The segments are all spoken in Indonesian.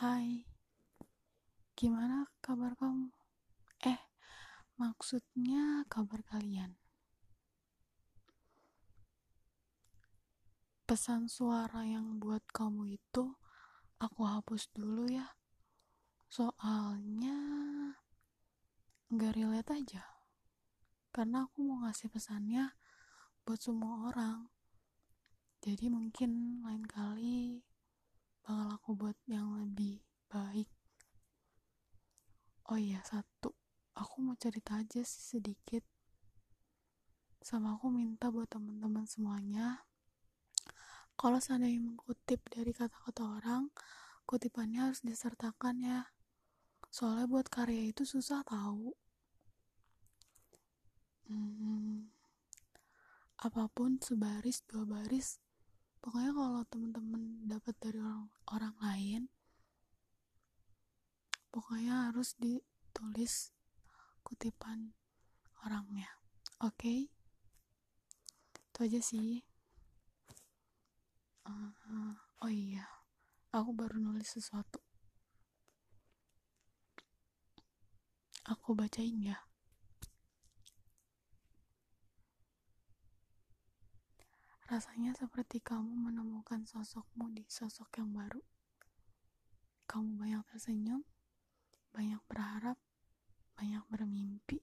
Hai, gimana kabar kamu? Eh, maksudnya kabar kalian. Pesan suara yang buat kamu itu aku hapus dulu ya. Soalnya nggak relate aja. Karena aku mau ngasih pesannya buat semua orang. Jadi mungkin lain kali bakal aku buat yang lebih baik? Oh iya satu. Aku mau cerita aja sih sedikit. Sama aku minta buat teman-teman semuanya. Kalau seandainya mengutip dari kata-kata orang kutipannya harus disertakan ya. Soalnya buat karya itu susah tahu. Hmm, apa pun sebaris dua baris pokoknya kalau teman-teman dapat dari orang orang lain pokoknya harus ditulis kutipan orangnya. Oke? Okay? itu aja sih. Uh, oh iya. Aku baru nulis sesuatu. Aku bacain ya Rasanya seperti kamu menemukan sosokmu di sosok yang baru. Kamu banyak tersenyum, banyak berharap, banyak bermimpi.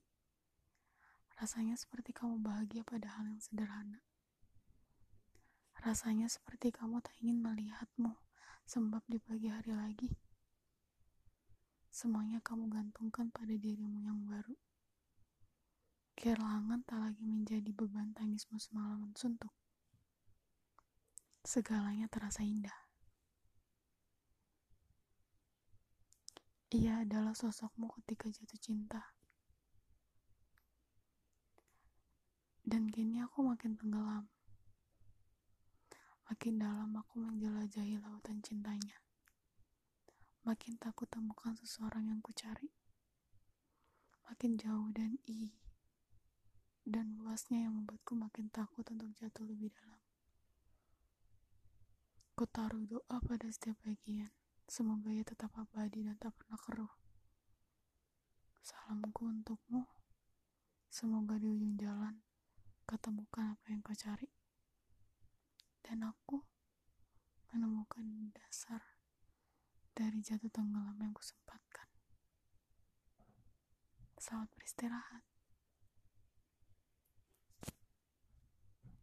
Rasanya seperti kamu bahagia pada hal yang sederhana. Rasanya seperti kamu tak ingin melihatmu sebab di pagi hari lagi. Semuanya kamu gantungkan pada dirimu yang baru. Kehilangan tak lagi menjadi beban tangismu semalaman suntuk segalanya terasa indah. Ia adalah sosokmu ketika jatuh cinta. Dan kini aku makin tenggelam. Makin dalam aku menjelajahi lautan cintanya. Makin takut temukan seseorang yang kucari. Makin jauh dan i dan luasnya yang membuatku makin takut untuk jatuh lebih dalam. Ku taruh doa pada setiap bagian. Semoga ia tetap abadi dan tak pernah keruh. Salamku untukmu. Semoga di ujung jalan ketemukan apa yang kau cari. Dan aku menemukan dasar dari jatuh tenggelam yang kusempatkan. Selamat beristirahat.